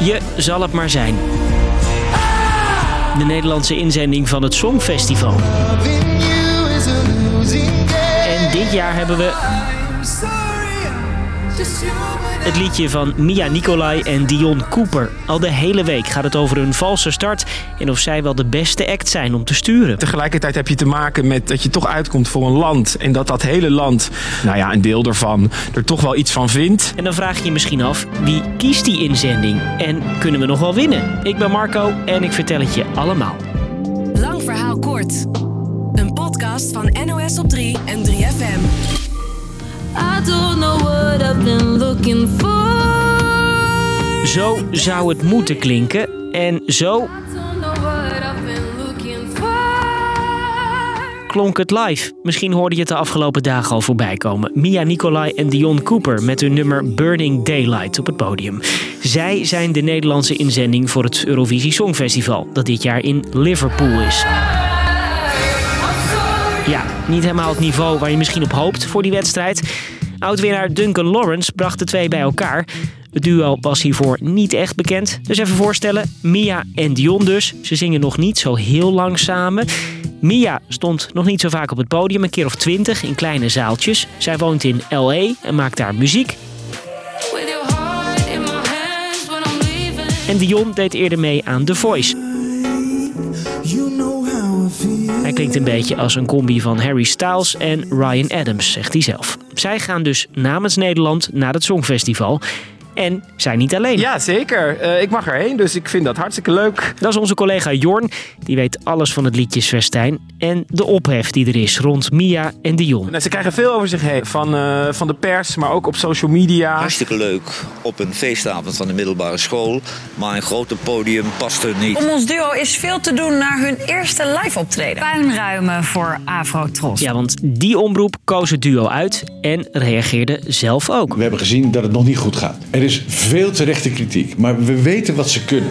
Je zal het maar zijn. De Nederlandse inzending van het Songfestival. En dit jaar hebben we het liedje van Mia Nicolai en Dion Cooper. Al de hele week gaat het over hun valse start en of zij wel de beste act zijn om te sturen. Tegelijkertijd heb je te maken met dat je toch uitkomt voor een land. En dat dat hele land, nou ja, een deel daarvan, er toch wel iets van vindt. En dan vraag je je misschien af, wie kiest die inzending? En kunnen we nog wel winnen? Ik ben Marco en ik vertel het je allemaal. Lang verhaal kort. Een podcast van NOS op 3 en 3FM. I don't know what I've been looking for. Zo zou het moeten klinken. En zo klonk het live. Misschien hoorde je het de afgelopen dagen al voorbij komen. Mia Nicolai en Dion Cooper met hun nummer Burning Daylight op het podium. Zij zijn de Nederlandse inzending voor het Eurovisie Songfestival, dat dit jaar in Liverpool is. Ja, niet helemaal het niveau waar je misschien op hoopt voor die wedstrijd. Oudwinnaar Duncan Lawrence bracht de twee bij elkaar. Het duo was hiervoor niet echt bekend. Dus even voorstellen, Mia en Dion dus. Ze zingen nog niet zo heel lang samen. Mia stond nog niet zo vaak op het podium, een keer of twintig in kleine zaaltjes. Zij woont in L.A. en maakt daar muziek. En Dion deed eerder mee aan The Voice. Hij klinkt een beetje als een combi van Harry Styles en Ryan Adams, zegt hij zelf. Zij gaan dus namens Nederland naar het Songfestival. En zijn niet alleen. Ja, zeker. Eh, ik mag erheen, dus ik vind dat hartstikke leuk. Dat is onze collega Jorn. Die weet alles van het liedjesfestijn. En de ophef die er is rond Mia en Dion. Nou, ze krijgen veel over zich heen. Van, eh, van de pers, maar ook op social media. Hartstikke leuk op een feestavond van de middelbare school. Maar een grote podium past er niet. Om ons duo is veel te doen naar hun eerste live optreden. puinruimen voor Afrotros. Ja, want die omroep koos het duo uit en reageerde zelf ook. We hebben gezien dat het nog niet goed gaat. Er is veel terechte kritiek, maar we weten wat ze kunnen.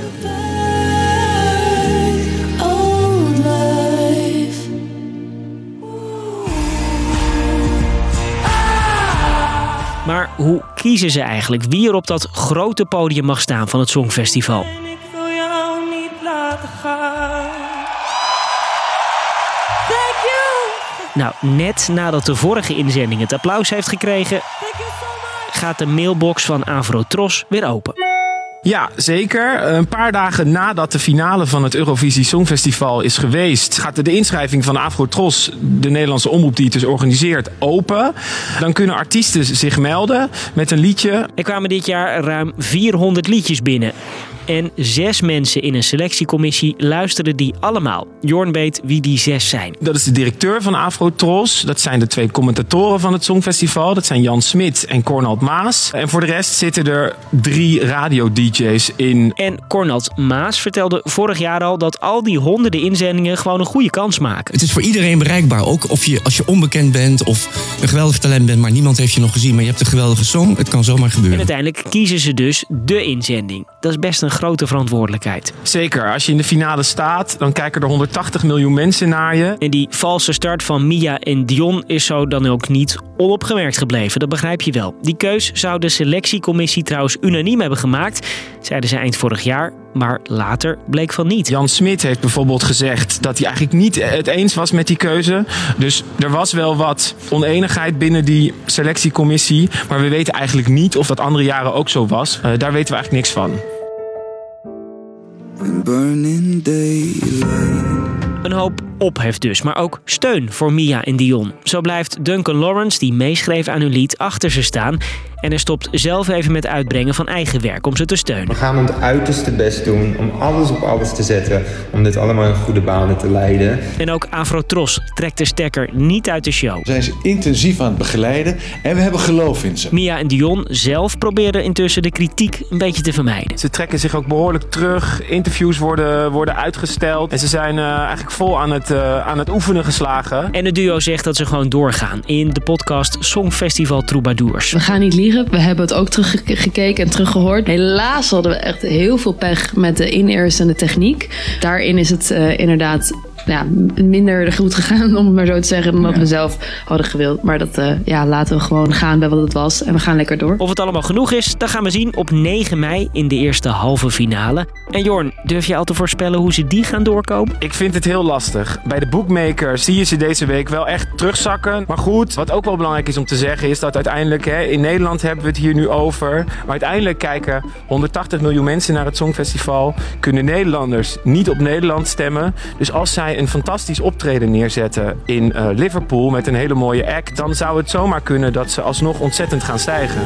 Maar hoe kiezen ze eigenlijk wie er op dat grote podium mag staan van het Songfestival? Ik wil jou niet laten gaan. Thank you. Nou, net nadat de vorige inzending het applaus heeft gekregen, Gaat de mailbox van Avrotros weer open. Ja, zeker. Een paar dagen nadat de finale van het Eurovisie Songfestival is geweest, gaat de inschrijving van Afrotros, de Nederlandse omroep die het dus organiseert, open. Dan kunnen artiesten zich melden met een liedje. Er kwamen dit jaar ruim 400 liedjes binnen. En zes mensen in een selectiecommissie luisterden die allemaal. Jorn weet wie die zes zijn. Dat is de directeur van Afrotros. Dat zijn de twee commentatoren van het Songfestival. Dat zijn Jan Smit en Cornald Maas. En voor de rest zitten er drie radio-dj's in. En Cornald Maas vertelde vorig jaar al dat al die honderden inzendingen gewoon een goede kans maken. Het is voor iedereen bereikbaar. Ook of je, als je onbekend bent of een geweldig talent bent, maar niemand heeft je nog gezien, maar je hebt een geweldige song. Het kan zomaar En gebeuren. uiteindelijk kiezen ze dus de inzending. Dat is best een grote verantwoordelijkheid. Zeker, als je in de finale staat, dan kijken er 180 miljoen mensen naar je. En die valse start van Mia en Dion is zo dan ook niet onopgemerkt gebleven. Dat begrijp je wel. Die keus zou de selectiecommissie trouwens unaniem hebben gemaakt, zeiden ze eind vorig jaar. Maar later bleek van niet. Jan Smit heeft bijvoorbeeld gezegd dat hij eigenlijk niet het eens was met die keuze. Dus er was wel wat oneenigheid binnen die selectiecommissie. Maar we weten eigenlijk niet of dat andere jaren ook zo was. Eh, daar weten we eigenlijk niks van. Burning daylight. Een hoop ophef dus, maar ook steun voor Mia en Dion. Zo blijft Duncan Lawrence, die meeschreef aan hun lied, achter ze staan. En hij stopt zelf even met uitbrengen van eigen werk om ze te steunen. We gaan ons uiterste best doen om alles op alles te zetten om dit allemaal in goede banen te leiden. En ook Afrotros trekt de stekker niet uit de show. We zijn ze intensief aan het begeleiden en we hebben geloof in ze. Mia en Dion zelf proberen intussen de kritiek een beetje te vermijden. Ze trekken zich ook behoorlijk terug. Interviews worden, worden uitgesteld. En ze zijn eh, eigenlijk vol aan het, eh, aan het oefenen geslagen. En het duo zegt dat ze gewoon doorgaan in de podcast Songfestival Troubadours. We gaan niet liegen. We hebben het ook teruggekeken en teruggehoord. Helaas hadden we echt heel veel pech met de in-ears en de techniek. Daarin is het eh, inderdaad ja, minder goed gegaan, om het maar zo te zeggen, dan dat we zelf hadden gewild. Maar dat eh, ja, laten we gewoon gaan bij wat het was en we gaan lekker door. Of het allemaal genoeg is, dat gaan we zien op 9 mei in de eerste halve finale. En Jorn, durf je al te voorspellen hoe ze die gaan doorkomen? Ik vind het heel lastig. Bij de bookmakers zie je ze deze week wel echt terugzakken. Maar goed, wat ook wel belangrijk is om te zeggen is dat uiteindelijk, hè, in Nederland hebben we het hier nu over. Maar uiteindelijk kijken 180 miljoen mensen naar het Songfestival. Kunnen Nederlanders niet op Nederland stemmen. Dus als zij een fantastisch optreden neerzetten in eh, Liverpool met een hele mooie act, dan zou het zomaar kunnen dat ze alsnog ontzettend gaan stijgen.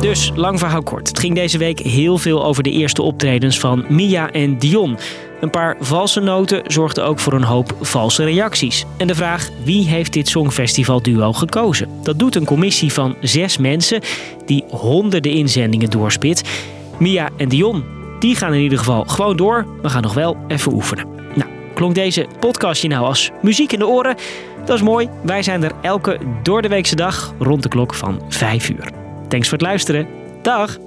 Dus, lang verhaal kort. Het ging deze week heel veel over de eerste optredens van Mia en Dion. Een paar valse noten zorgden ook voor een hoop valse reacties. En de vraag, wie heeft dit Songfestival duo gekozen? Dat doet een commissie van zes mensen die honderden inzendingen doorspit. Mia en Dion, die gaan in ieder geval gewoon door. We gaan nog wel even oefenen. Nou, klonk deze podcastje nou als muziek in de oren? Dat is mooi. Wij zijn er elke door de weekse dag rond de klok van 5 uur. Thanks voor het luisteren. Dag!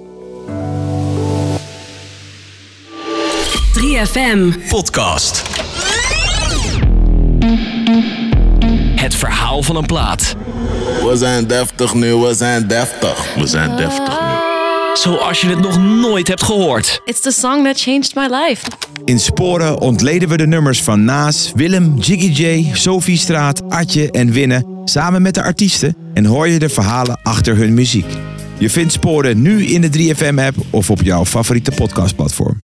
3FM. Podcast. Het verhaal van een plaat. We zijn deftig nu, we zijn deftig. We zijn deftig nu. Zoals je het nog nooit hebt gehoord. It's the song that changed my life. In Sporen ontleden we de nummers van Naas, Willem, Jiggy J, Sophie Straat, Atje en Winne samen met de artiesten en hoor je de verhalen achter hun muziek. Je vindt Sporen nu in de 3FM-app of op jouw favoriete podcastplatform.